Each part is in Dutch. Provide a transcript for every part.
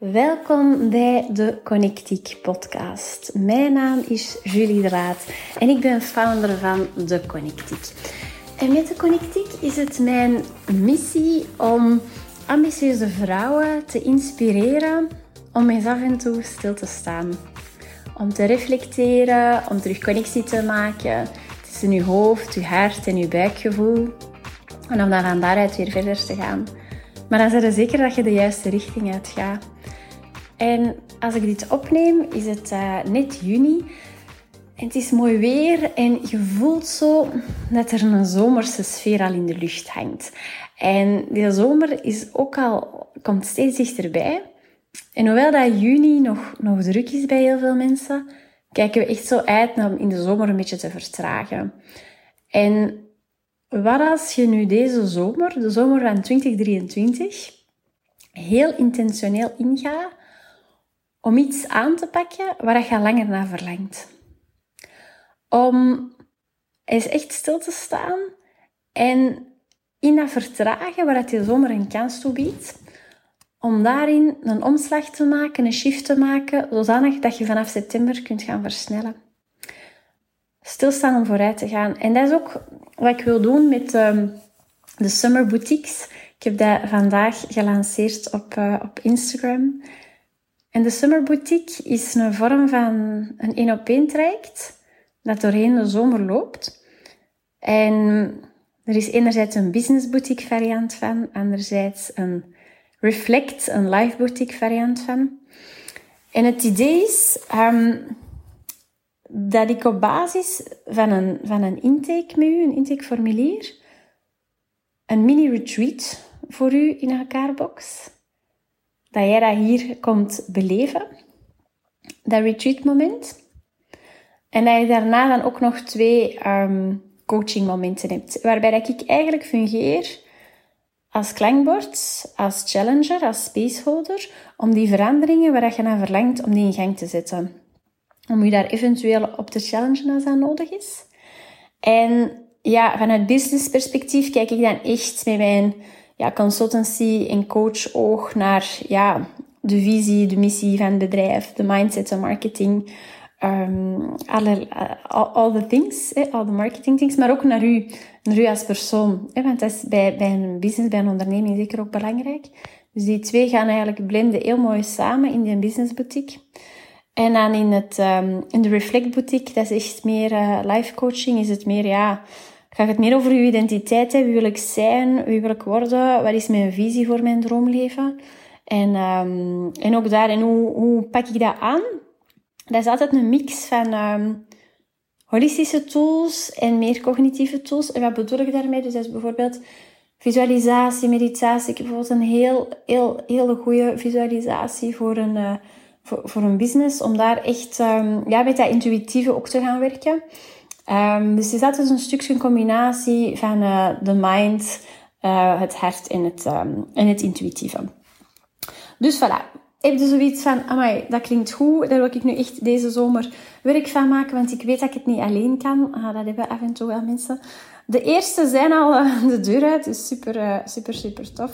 Welkom bij de Connectiek podcast. Mijn naam is Julie Draad en ik ben founder van de Connectiek. En met de Connectiek is het mijn missie om ambitieuze vrouwen te inspireren om eens af en toe stil te staan. Om te reflecteren, om terug connectie te maken tussen je hoofd, je hart en je buikgevoel. En om dan van daaruit weer verder te gaan. Maar dan zijn er zeker dat je de juiste richting uitgaat. En als ik dit opneem, is het uh, net juni. En het is mooi weer en je voelt zo dat er een zomerse sfeer al in de lucht hangt. En die zomer is ook al, komt steeds dichterbij. En hoewel dat juni nog, nog druk is bij heel veel mensen, kijken we echt zo uit om in de zomer een beetje te vertragen. En wat als je nu deze zomer, de zomer van 2023, heel intentioneel ingaat om iets aan te pakken waar je langer naar verlangt. Om eens echt stil te staan en in dat vertragen waar het je zomer een kans toe biedt, om daarin een omslag te maken, een shift te maken, zodanig dat je vanaf september kunt gaan versnellen. Stilstaan om vooruit te gaan. En dat is ook wat ik wil doen met ehm, de Summer Boutiques. Ik heb dat vandaag gelanceerd op, uh, op Instagram. En de Summer Boutique is een vorm van een één op één traject dat doorheen de zomer loopt. En er is enerzijds een business boutique variant van, anderzijds een reflect, een live boutique variant van. En het idee is um, dat ik op basis van een, van een intake u, een intakeformulier, een mini retreat voor u in elkaar box dat jij dat hier komt beleven. Dat retreat moment. En dat je daarna dan ook nog twee um, coaching momenten hebt. Waarbij dat ik eigenlijk fungeer als klankbord, als challenger, als spaceholder. Om die veranderingen waar je naar verlangt, om die in gang te zetten. Om je daar eventueel op te challengen als dat nodig is. En ja, vanuit business perspectief kijk ik dan echt met mijn ja, consultancy en coach oog naar ja, de visie, de missie van het bedrijf, de mindset, de marketing, um, alle, all, the things, eh, all the marketing things, maar ook naar u, naar u als persoon. Eh, want dat is bij, bij een business, bij een onderneming zeker ook belangrijk. Dus die twee gaan eigenlijk blenden heel mooi samen in die business boutique. En dan in, het, um, in de Reflect boutique, dat is echt meer uh, life coaching, is het meer, ja, Gaat het meer over uw identiteit? Hè? Wie wil ik zijn? Wie wil ik worden? Wat is mijn visie voor mijn droomleven? En, um, en ook daarin, hoe, hoe pak ik dat aan? Dat is altijd een mix van um, holistische tools en meer cognitieve tools. En wat bedoel ik daarmee? Dus dat is bijvoorbeeld visualisatie, meditatie. Ik heb bijvoorbeeld een heel, heel, hele goede visualisatie voor een, uh, voor, voor een business. Om daar echt um, ja, met dat intuïtieve ook te gaan werken. Um, dus is altijd een stukje combinatie van uh, de mind, uh, het hart en het, um, het intuïtieve. Dus voilà. Heb je zoiets van, amai, dat klinkt goed, daar wil ik nu echt deze zomer werk van maken, want ik weet dat ik het niet alleen kan. Ah, dat hebben af en toe wel mensen. De eerste zijn al uh, de deur uit, dus super, super, super tof.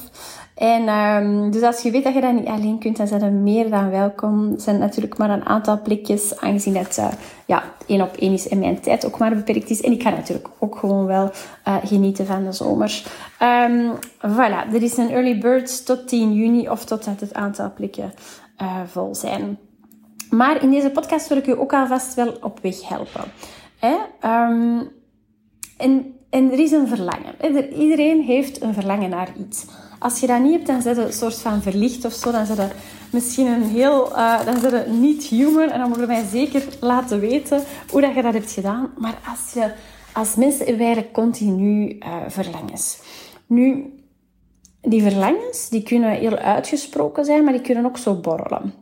En um, dus als je weet dat je dat niet alleen kunt, dan zijn er meer dan welkom. Er zijn natuurlijk maar een aantal plekjes, aangezien dat ja, één op één is en mijn tijd ook maar beperkt is. En ik ga natuurlijk ook gewoon wel genieten van de zomer. Um, voilà, er is een early bird tot 10 juni of totdat het aantal plekken vol zijn. Maar in deze podcast wil ik u ook alvast wel op weg helpen. Hè? En en er is een verlangen. Iedereen heeft een verlangen naar iets. Als je dat niet hebt, dan zit je een soort van verlicht of zo. Dan zit je misschien een heel... Uh, dan zit je niet human. En dan je mij zeker laten weten hoe dat je dat hebt gedaan. Maar als, je, als mensen wij continu uh, verlangens. Nu, die verlangens die kunnen heel uitgesproken zijn, maar die kunnen ook zo borrelen.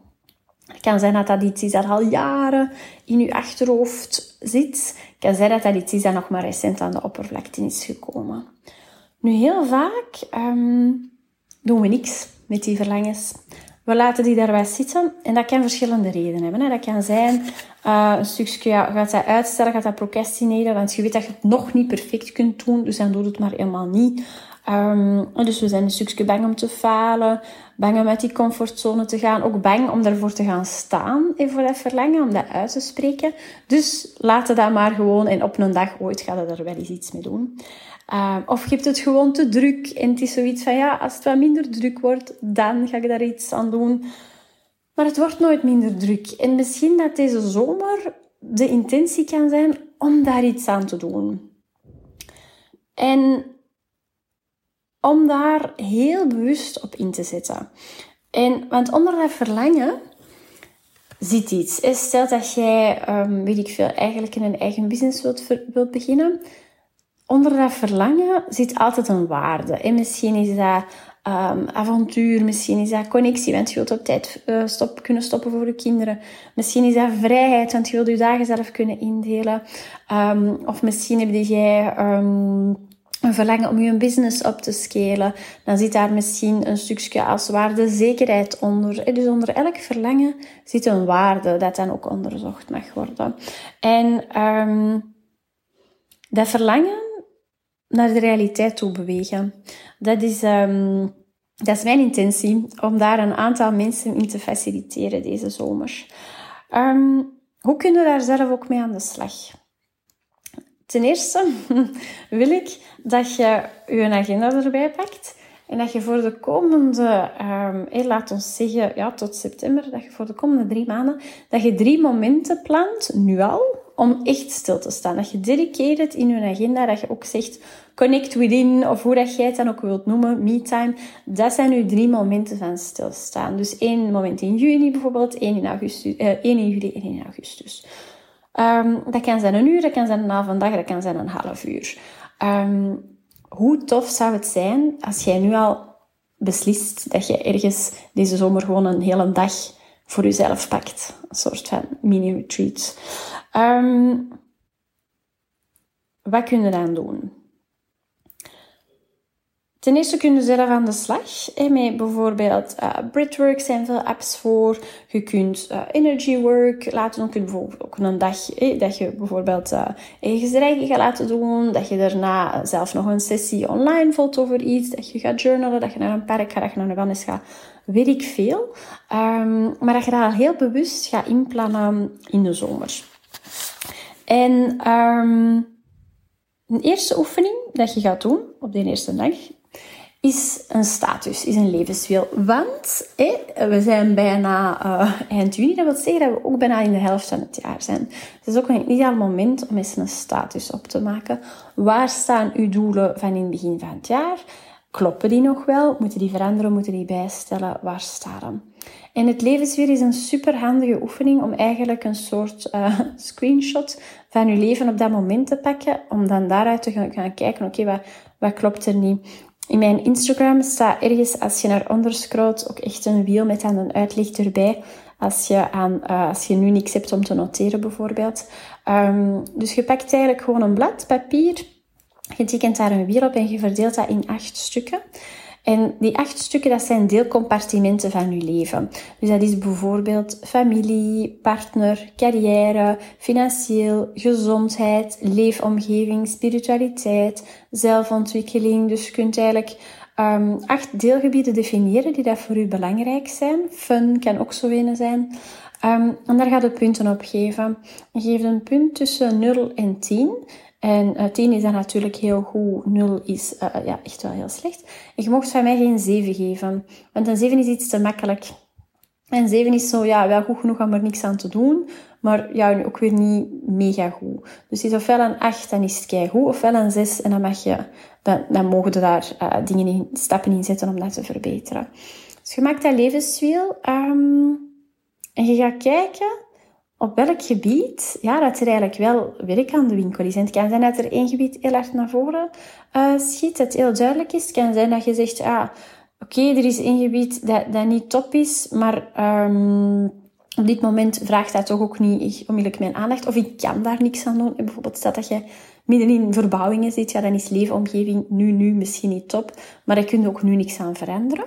Het kan zijn dat dat iets is dat al jaren in je achterhoofd zit. Het kan zijn dat dat iets is dat nog maar recent aan de oppervlakte is gekomen. Nu, heel vaak um, doen we niks met die verlangens. We laten die daar wel zitten en dat kan verschillende redenen hebben. Dat kan zijn uh, een stukje, ja, gaat dat uitstellen, gaat dat procrastineren, want je weet dat je het nog niet perfect kunt doen, dus dan doe het maar helemaal niet. Um, dus we zijn een stukje bang om te falen, bang om uit die comfortzone te gaan, ook bang om daarvoor te gaan staan en voor dat verlangen, om dat uit te spreken. Dus laten dat maar gewoon en op een dag ooit gaat er wel eens iets mee doen. Uh, of je hebt het gewoon te druk en het is zoiets van ja, als het wat minder druk wordt, dan ga ik daar iets aan doen. Maar het wordt nooit minder druk. En misschien dat deze zomer de intentie kan zijn om daar iets aan te doen. En om daar heel bewust op in te zetten. En, want onder dat verlangen zit iets. Stel dat jij, um, weet ik veel, eigenlijk in een eigen business wilt, wilt beginnen. Onder dat verlangen zit altijd een waarde. En misschien is dat um, avontuur, misschien is dat connectie, want je wilt op tijd uh, stop, kunnen stoppen voor je kinderen. Misschien is dat vrijheid, want je wilt je dagen zelf kunnen indelen. Um, of misschien heb jij um, een verlangen om je business op te scalen. Dan zit daar misschien een stukje als waarde zekerheid onder. Dus onder elk verlangen zit een waarde dat dan ook onderzocht mag worden. En dat verlangen naar de realiteit toe bewegen. Dat is, um, dat is mijn intentie, om daar een aantal mensen in te faciliteren deze zomer. Um, hoe kunnen we daar zelf ook mee aan de slag? Ten eerste wil ik dat je je agenda erbij pakt en dat je voor de komende, um, laat ons zeggen, ja, tot september, dat je voor de komende drie maanden, dat je drie momenten plant, nu al, om echt stil te staan. Dat je dedicated in je agenda, dat je ook zegt connect within, of hoe dat jij het dan ook wilt noemen, me time. Dat zijn nu drie momenten van stilstaan. Dus één moment in juni bijvoorbeeld, één in, augustus, uh, één in juli en één in augustus. Um, dat kan zijn een uur, dat kan zijn een halve dag, dat kan zijn een half uur. Um, hoe tof zou het zijn als jij nu al beslist dat je ergens deze zomer gewoon een hele dag voor jezelf pakt. Een soort van mini-retreat. Um, wat kun je dan doen? Ten eerste kun je zelf aan de slag. met bijvoorbeeld uh, Breathwork zijn veel apps voor. Je kunt uh, Energy Work laten doen. Je kunt bijvoorbeeld ook een dag dat je bijvoorbeeld uh, eigen gaat laten doen. Dat je daarna zelf nog een sessie online voelt over iets. Dat je gaat journalen. Dat je naar een park gaat. Dat je naar een wellness gaat. Weet ik veel. Um, maar dat je dat heel bewust gaat inplannen in de zomer. En um, een eerste oefening dat je gaat doen op de eerste dag is een status, is een levenswiel. Want we zijn bijna uh, eind juni, dat wil zeggen dat we ook bijna in de helft van het jaar zijn. Het is ook een ideaal moment om eens een status op te maken. Waar staan uw doelen van in het begin van het jaar? Kloppen die nog wel? Moeten die veranderen? Moeten die bijstellen? Waar staan? En het levenswiel is een super handige oefening om eigenlijk een soort uh, screenshot van je leven op dat moment te pakken. Om dan daaruit te gaan, kijken, oké, wat, wat klopt er niet? In mijn Instagram staat ergens, als je naar onder scrolt, ook echt een wiel met dan een uitleg erbij. Als je, aan, uh, als je nu niks hebt om te noteren, bijvoorbeeld. Um, dus je pakt eigenlijk gewoon een blad papier. Je tekent daar een wiel op en je verdeelt dat in acht stukken. En die acht stukken, dat zijn deelcompartimenten van je leven. Dus dat is bijvoorbeeld familie, partner, carrière, financieel, gezondheid, leefomgeving, spiritualiteit, zelfontwikkeling. Dus je kunt eigenlijk um, acht deelgebieden definiëren die dat voor u belangrijk zijn. Fun kan ook zo een zijn. Um, en daar gaat je punten op geven. Je geeft een punt tussen 0 en 10. En uh, 10 is dan natuurlijk heel goed, 0 is uh, ja, echt wel heel slecht. En je mocht van mij geen 7 geven, want een 7 is iets te makkelijk. En 7 is zo, ja, wel goed genoeg om er niks aan te doen, maar ja, ook weer niet mega goed. Dus is ofwel een 8, dan is het goed, ofwel een 6 en dan mag je, dan, dan mogen je daar dingen in, stappen in zetten om dat te verbeteren. Dus je maakt dat levenswiel um, en je gaat kijken op welk gebied ja, dat er eigenlijk wel werk aan de winkel is. Het kan zijn dat er één gebied heel hard naar voren uh, schiet, dat heel duidelijk is. Het kan zijn dat je zegt, ah, oké, er is één gebied dat, dat niet top is, maar um, op dit moment vraagt dat toch ook niet onmiddellijk mijn aandacht. Of ik kan daar niks aan doen. bijvoorbeeld stel dat je midden in verbouwingen zit, ja, dan is leefomgeving nu, nu misschien niet top, maar daar kun ook nu niks aan veranderen.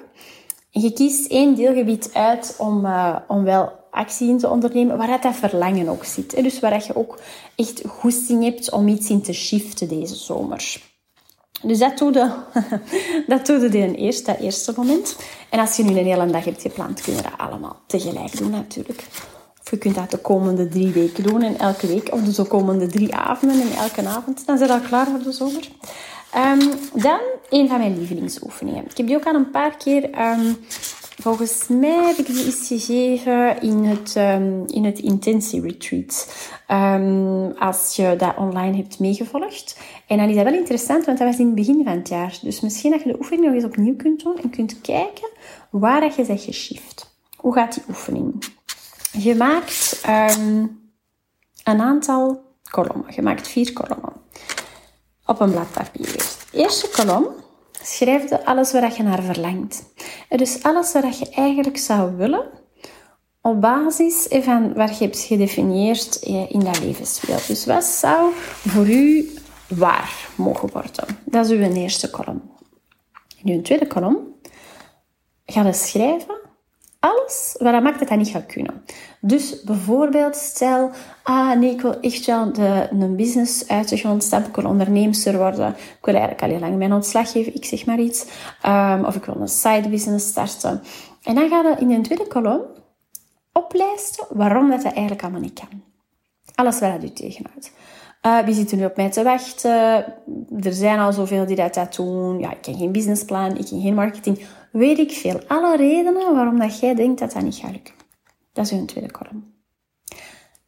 En je kiest één deelgebied uit om, uh, om wel actie in te ondernemen, waar dat verlangen ook zit. Dus waar je ook echt goesting hebt om iets in te shiften deze zomer. Dus dat doe dat doe je eerst, dat eerste moment. En als je nu een hele dag hebt gepland, kun je dat allemaal tegelijk doen natuurlijk. Of je kunt dat de komende drie weken doen en elke week. Of dus de komende drie avonden en elke avond. Dan zijn je al klaar voor de zomer. Um, dan een van mijn lievelingsoefeningen. Ik heb die ook al een paar keer... Um, volgens mij heb ik die eens gegeven in het, um, in het Intensie Retreat. als je dat online hebt meegevolgd. En dan is dat wel interessant, want dat was in het begin van het jaar. Dus misschien dat je de oefening nog eens opnieuw kunt doen en kunt kijken waar dat je zegt geshift. Hoe gaat die oefening? Je maakt een aantal kolommen. Je maakt vier kolommen op een blad papier. Eerste kolom schrijf alles waar je naar verlangt. Dus alles wat je eigenlijk zou willen op basis van wat je hebt gedefinieerd in dat levenswereld. Dus wat zou voor u waar mogen worden? Dat is uw eerste kolom. In uw tweede kolom ga je schrijven alles wat maakt dat dat niet gaat kunnen. Dus bijvoorbeeld, stel, ah nee, ik wil echt wel de, een business uit de grond stampen, ik wil onderneemster worden, ik wil eigenlijk al heel lang mijn ontslag geven, ik zeg maar iets, um, of ik wil een side business starten. En dan ga je in een tweede kolom oplijsten waarom dat, dat eigenlijk allemaal niet kan. Alles wat dat u tegenhoudt. Uh, wie zit er nu op mij te wachten? Er zijn al zoveel die dat, dat doen. Ja, ik ken geen businessplan, ik ken geen marketing. Weet ik veel. Alle redenen waarom dat jij denkt dat dat niet gaat lukken. Dat is uw tweede kolom.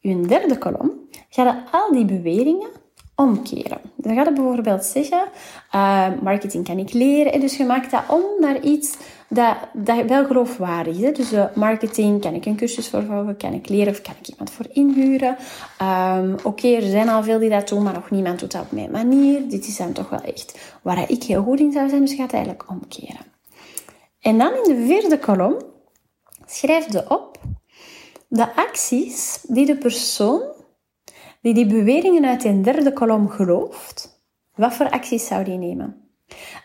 Uw derde kolom gaat je al die beweringen omkeren. Dan gaat je bijvoorbeeld zeggen, uh, marketing kan ik leren. Dus je maakt dat om naar iets dat, dat wel geloofwaardig is. Dus uh, marketing, kan ik een cursus voor volgen, kan ik leren of kan ik iemand voor inhuren. Um, Oké, er zijn al veel die dat doen, maar nog niemand doet dat op mijn manier. Dit is dan toch wel echt waar ik heel goed in zou zijn, dus gaat het eigenlijk omkeren. En dan in de vierde kolom schrijf je op de acties die de persoon die die beweringen uit de derde kolom gelooft, wat voor acties zou die nemen?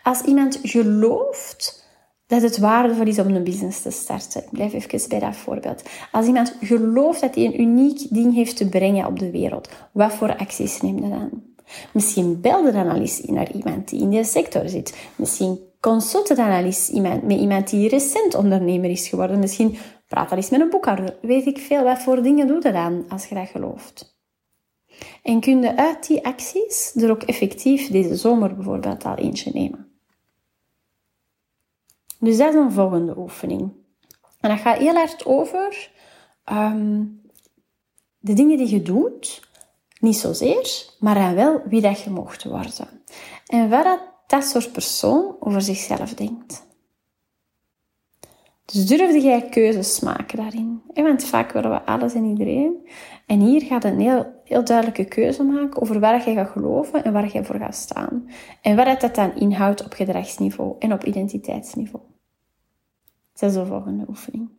Als iemand gelooft dat het waardevol is om een business te starten. Blijf even bij dat voorbeeld. Als iemand gelooft dat hij een uniek ding heeft te brengen op de wereld, wat voor acties neemt hij dan? Misschien belde dan al eens naar iemand die in die sector zit. Misschien consult dan al eens iemand, met iemand die recent ondernemer is geworden. Misschien praat al eens met een boekhouder. Weet ik veel, wat voor dingen doe je dan als je dat gelooft? En kun je uit die acties er ook effectief deze zomer bijvoorbeeld al eentje nemen. Dus dat is een volgende oefening. En dat gaat heel hard over um, de dingen die je doet, niet zozeer, maar dan wel wie dat je mocht worden. En wat dat, dat soort persoon over zichzelf denkt. Dus durfde jij keuzes maken daarin? Want vaak willen we alles en iedereen. En hier gaat een heel, heel duidelijke keuze maken over waar je gaat geloven en waar je voor gaat staan. En wat dat dan inhoudt op gedragsniveau en op identiteitsniveau. Dat is de volgende oefening.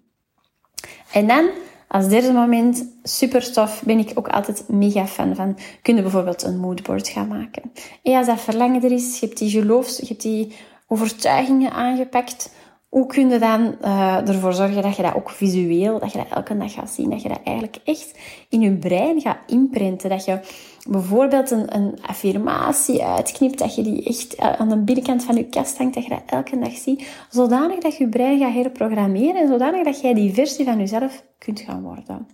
En dan, als derde moment, super tof, ben ik ook altijd mega fan van. Kun je bijvoorbeeld een moodboard gaan maken. En als dat verlangen er is, je hebt die geloofs, je hebt die overtuigingen aangepakt. Hoe kun je dan uh, ervoor zorgen dat je dat ook visueel, dat je dat elke dag gaat zien, dat je dat eigenlijk echt in je brein gaat imprinten. Dat je bijvoorbeeld een, een affirmatie uitknipt, dat je die echt eh, aan de binnenkant van je kast hangt, dat je dat elke dag ziet, zodanig dat je brein gaat herprogrammeren en zodanig dat jij die versie van jezelf kunt gaan worden.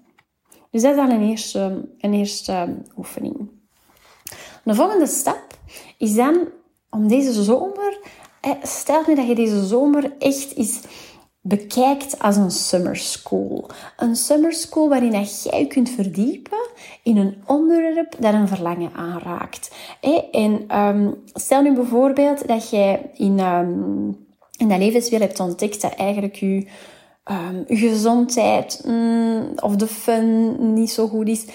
Dus dat is dan een eerste, een eerste oefening. De volgende stap is dan om deze zomer, stel nu dat je deze zomer echt is bekijkt als een summer school. Een summer school waarin dat jij kunt verdiepen in een onderwerp dat een verlangen aanraakt. En um, stel nu bijvoorbeeld dat jij in, um, in dat levenswereld hebt ontdekt dat eigenlijk je, je gezondheid mm, of de fun niet zo goed is.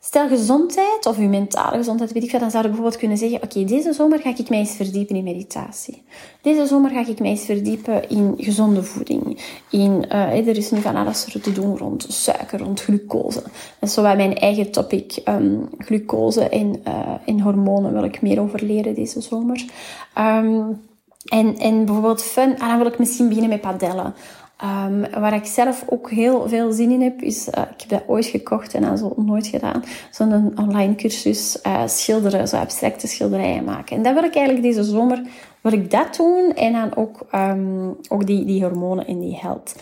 Stel gezondheid of uw mentale gezondheid, weet ik veel, dan zou je bijvoorbeeld kunnen zeggen, oké, deze zomer ga ik mij eens verdiepen in meditatie. Deze zomer ga ik mij eens verdiepen in gezonde voeding. In, uh, er is nu van alles te doen rond suiker, rond glucose. Dat is zo mijn eigen topic. Um, glucose en, uh, en hormonen wil ik meer over leren deze zomer. Um, en, en bijvoorbeeld fun, ah, dan wil ik misschien beginnen met padellen. Um, waar ik zelf ook heel veel zin in heb, is, uh, ik heb dat ooit gekocht en dan zo nooit gedaan, zo'n online cursus uh, schilderen, zo abstracte schilderijen maken. En dat wil ik eigenlijk deze zomer, wil ik dat doen en dan ook, um, ook die, die hormonen in die health.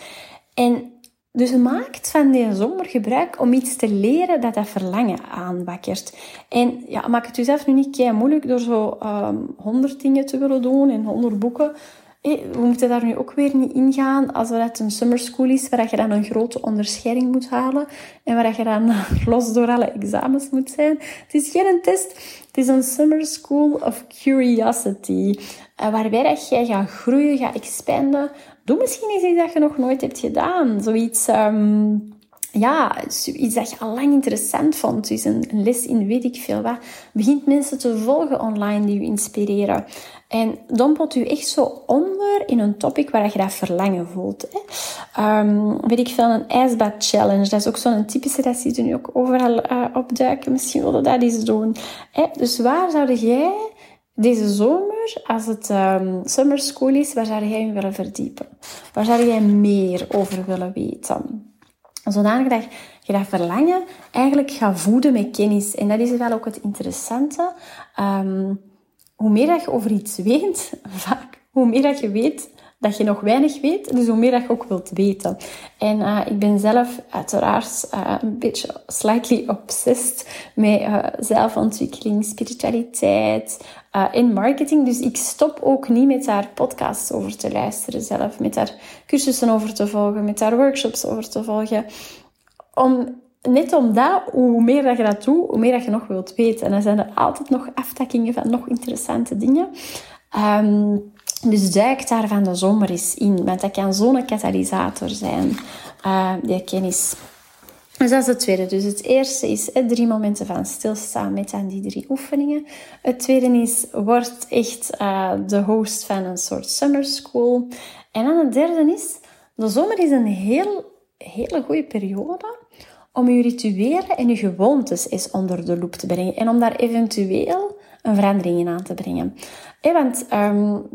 En dus maakt van die zomer gebruik om iets te leren dat dat verlangen aanwakkert. En ja, maak het jezelf nu niet kei moeilijk door zo um, honderd dingen te willen doen en honderd boeken. We moeten daar nu ook weer niet ingaan als het een summer school is waar je dan een grote onderscheiding moet halen en waar je dan los door alle examens moet zijn. Het is geen test, het is een summer school of curiosity. Uh, waarbij dat jij gaat groeien, gaat expanden, Doe misschien iets dat je nog nooit hebt gedaan. Zoiets, um, ja, iets dat je al lang interessant vond. Dus een, een, les in weet ik veel wat. Begint mensen te volgen online die je inspireren. En dompelt u echt zo onder in een topic waar je dat verlangen voelt. Hè. Um, weet ik veel, een ijsbad challenge. Dat is ook zo'n typische, dat zie je nu ook overal uh, opduiken. Misschien willen dat eens doen. Hè. Dus waar zou jij deze zomer, als het um, summer school is, waar zou jij in willen verdiepen? Waar zou jij meer over willen weten? Zodanig dat je dat verlangen eigenlijk gaat voeden met kennis. En dat is wel ook het interessante. Um, hoe meer dat je over iets weet, vaak, hoe meer dat je weet, dat je nog weinig weet, dus hoe meer dat je ook wilt weten. En uh, ik ben zelf uiteraard uh, een beetje slightly obsessed met uh, zelfontwikkeling, spiritualiteit en marketing. Dus ik stop ook niet met daar podcasts over te luisteren zelf, met daar cursussen over te volgen, met daar workshops over te volgen. Om net omdat, hoe meer dat je dat doet, hoe meer dat je nog wilt weten. En dan zijn er altijd nog aftakkingen van nog interessante dingen. Um, dus duik daar van de zomer eens in, want dat kan zo'n katalysator zijn, uh, die kennis. Dus dat is het tweede. Dus het eerste is hè, drie momenten van stilstaan met aan die drie oefeningen. Het tweede is, word echt uh, de host van een soort summer school. En dan het derde is, de zomer is een heel, hele goede periode om je rituelen en je gewoontes eens onder de loep te brengen. En om daar eventueel een verandering in aan te brengen. Want um,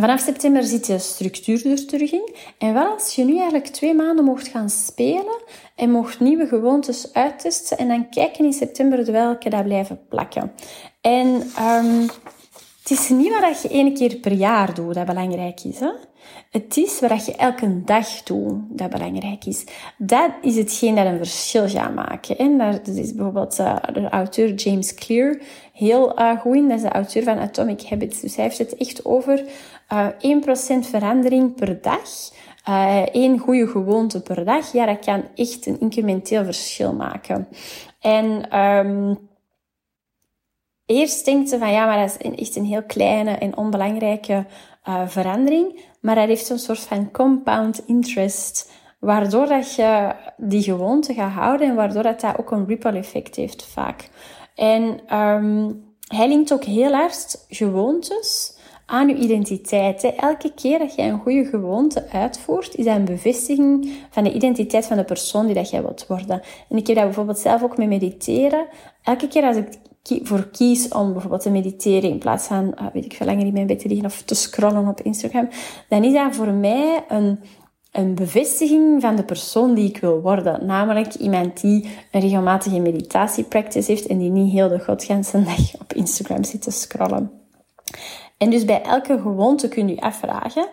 Vanaf september zit je structuur er terug in. En wel als je nu eigenlijk twee maanden mocht gaan spelen en mocht nieuwe gewoontes uittesten en dan kijken in september welke dat blijven plakken. En um, het is niet wat je één keer per jaar doet dat belangrijk is. Hè? Het is wat je elke dag doet dat belangrijk is. Dat is hetgeen dat een verschil gaat maken. En dat is bijvoorbeeld uh, de auteur James Clear heel uh, goed in. Dat is de auteur van Atomic Habits. Dus hij heeft het echt over uh, eh, 1% verandering per dag. Uh, één goede gewoonte per dag. Ja, dat kan echt een incrementeel verschil maken. En um, eerst denkt ze van ja, maar dat is echt een heel kleine en onbelangrijke uh, verandering. Maar dat heeft een soort van compound interest, waardoor dat je die gewoonte gaat houden en waardoor dat, dat ook een ripple effect heeft vaak. En um, hij linkt ook heel hard gewoontes aan je identiteit. Elke keer dat jij een goede gewoonte uitvoert, is dat een bevestiging van de identiteit van de persoon die dat jij wilt worden. En ik heb dat bijvoorbeeld zelf ook met mediteren. Elke keer als ik voor kies om bijvoorbeeld te mediteren in plaats van, uh, weet ik veel, langer in mijn bed te liggen of te scrollen op Instagram, dan is dat voor mij een, een bevestiging van de persoon die ik wil worden. Namelijk iemand die een regelmatige meditatiepractice heeft en die niet heel de godganse dag op Instagram zit te scrollen. En dus bij elke gewoonte kun je afvragen,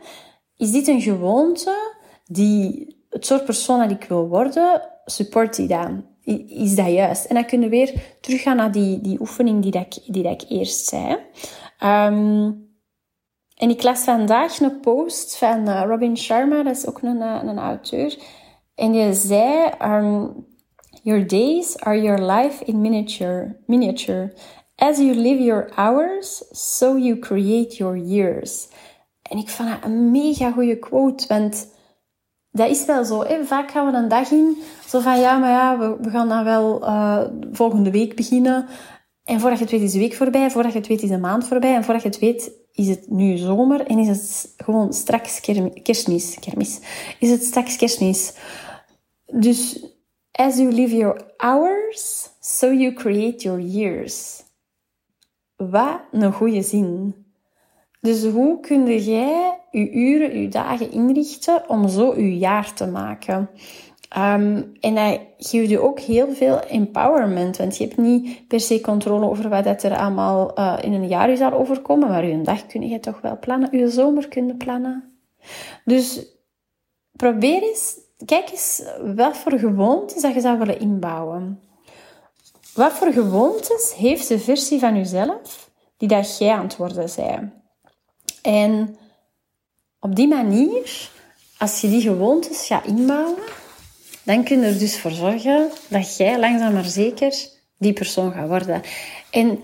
is dit een gewoonte die het soort persoon dat ik wil worden, support die dan? Is dat juist? En dan kunnen we weer teruggaan naar die, die oefening die, dat ik, die dat ik eerst zei. Um, en ik las vandaag een post van uh, Robin Sharma, dat is ook een, uh, een auteur. En die zei, um, your days are your life in miniature. miniature. As you live your hours, so you create your years. En ik vond dat een mega goede quote, want dat is wel zo. Hè? Vaak gaan we een dag in, zo van ja, maar ja, we, gaan dan wel uh, volgende week beginnen. En voordat je het weet is de week voorbij, voordat je het weet is de maand voorbij. En voordat je het weet is het nu zomer en is het gewoon straks kerstmis. kermis. Is het straks kerstmis. Dus as you live your hours, so you create your years. Wat een goede zin. Dus hoe kun jij je uren, je dagen inrichten om zo je jaar te maken? Um, en dat geeft je ook heel veel empowerment, want je hebt niet per se controle over wat dat er allemaal uh, in een jaar u zal overkomen, maar je dag kun je toch wel plannen, je zomer kunnen plannen. Dus probeer eens, kijk eens wat voor gewoontes dat je zou willen inbouwen. Wat voor gewoontes heeft de versie van jezelf die dat jij aan het worden bent? En op die manier, als je die gewoontes gaat inbouwen, dan kun je er dus voor zorgen dat jij langzaam maar zeker die persoon gaat worden. En,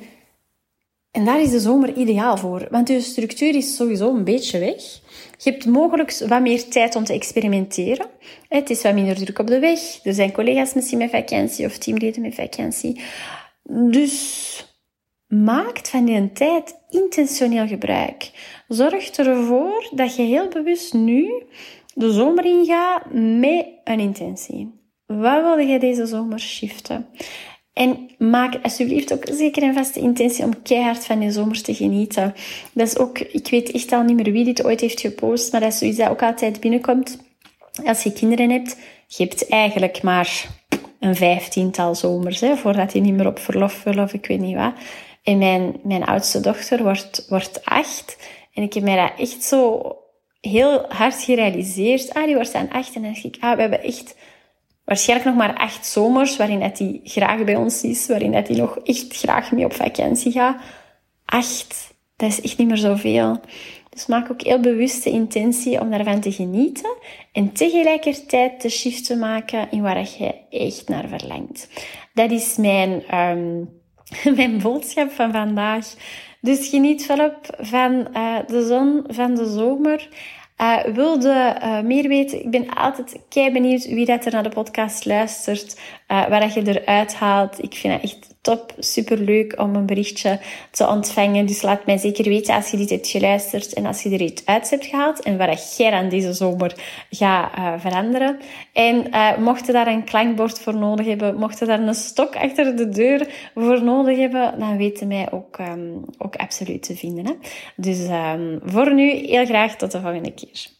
en daar is de zomer ideaal voor, want je structuur is sowieso een beetje weg. Je hebt mogelijk wat meer tijd om te experimenteren. Het is wat minder druk op de weg. Er zijn collega's misschien met vakantie of teamleden met vakantie. Dus maak van die tijd intentioneel gebruik. Zorg ervoor dat je heel bewust nu de zomer ingaat met een intentie. Wat wil je deze zomer shiften? En maak alsjeblieft ook zeker een vaste intentie om keihard van je zomer te genieten. Dat is ook, ik weet echt al niet meer wie dit ooit heeft gepost, maar dat is zoiets dat ook altijd binnenkomt. Als je kinderen hebt, je hebt eigenlijk maar een vijftiental zomers, hè, voordat je niet meer op verlof wil of ik weet niet wat. En mijn, mijn oudste dochter wordt, wordt acht. En ik heb mij dat echt zo heel hard gerealiseerd. Ah, die wordt aan acht. En dan ik, ah, we hebben echt waarschijnlijk nog maar acht zomers waarin hij graag bij ons is, waarin hij nog echt graag mee op vakantie gaat. Acht, dat is echt niet meer zoveel. Dus maak ook heel bewuste intentie om daarvan te genieten en tegelijkertijd de shift te maken in waar je echt naar verlangt. Dat is mijn, um, mijn boodschap van vandaag. Dus geniet volop van uh, de zon, van de zomer. Uh, wilde uh, meer weten? Ik ben altijd kei benieuwd wie dat er naar de podcast luistert, uh, waar dat je eruit haalt. Ik vind het echt top, super leuk om een berichtje te ontvangen. Dus laat mij zeker weten als je dit hebt geluisterd en als je er iets uit hebt gehaald en wat jij aan deze zomer gaat veranderen. En mocht je daar een klankbord voor nodig hebben, mocht je daar een stok achter de deur voor nodig hebben, dan weten mij ook, um, ook absoluut te vinden. Hè? Dus um, voor nu heel graag tot de volgende keer.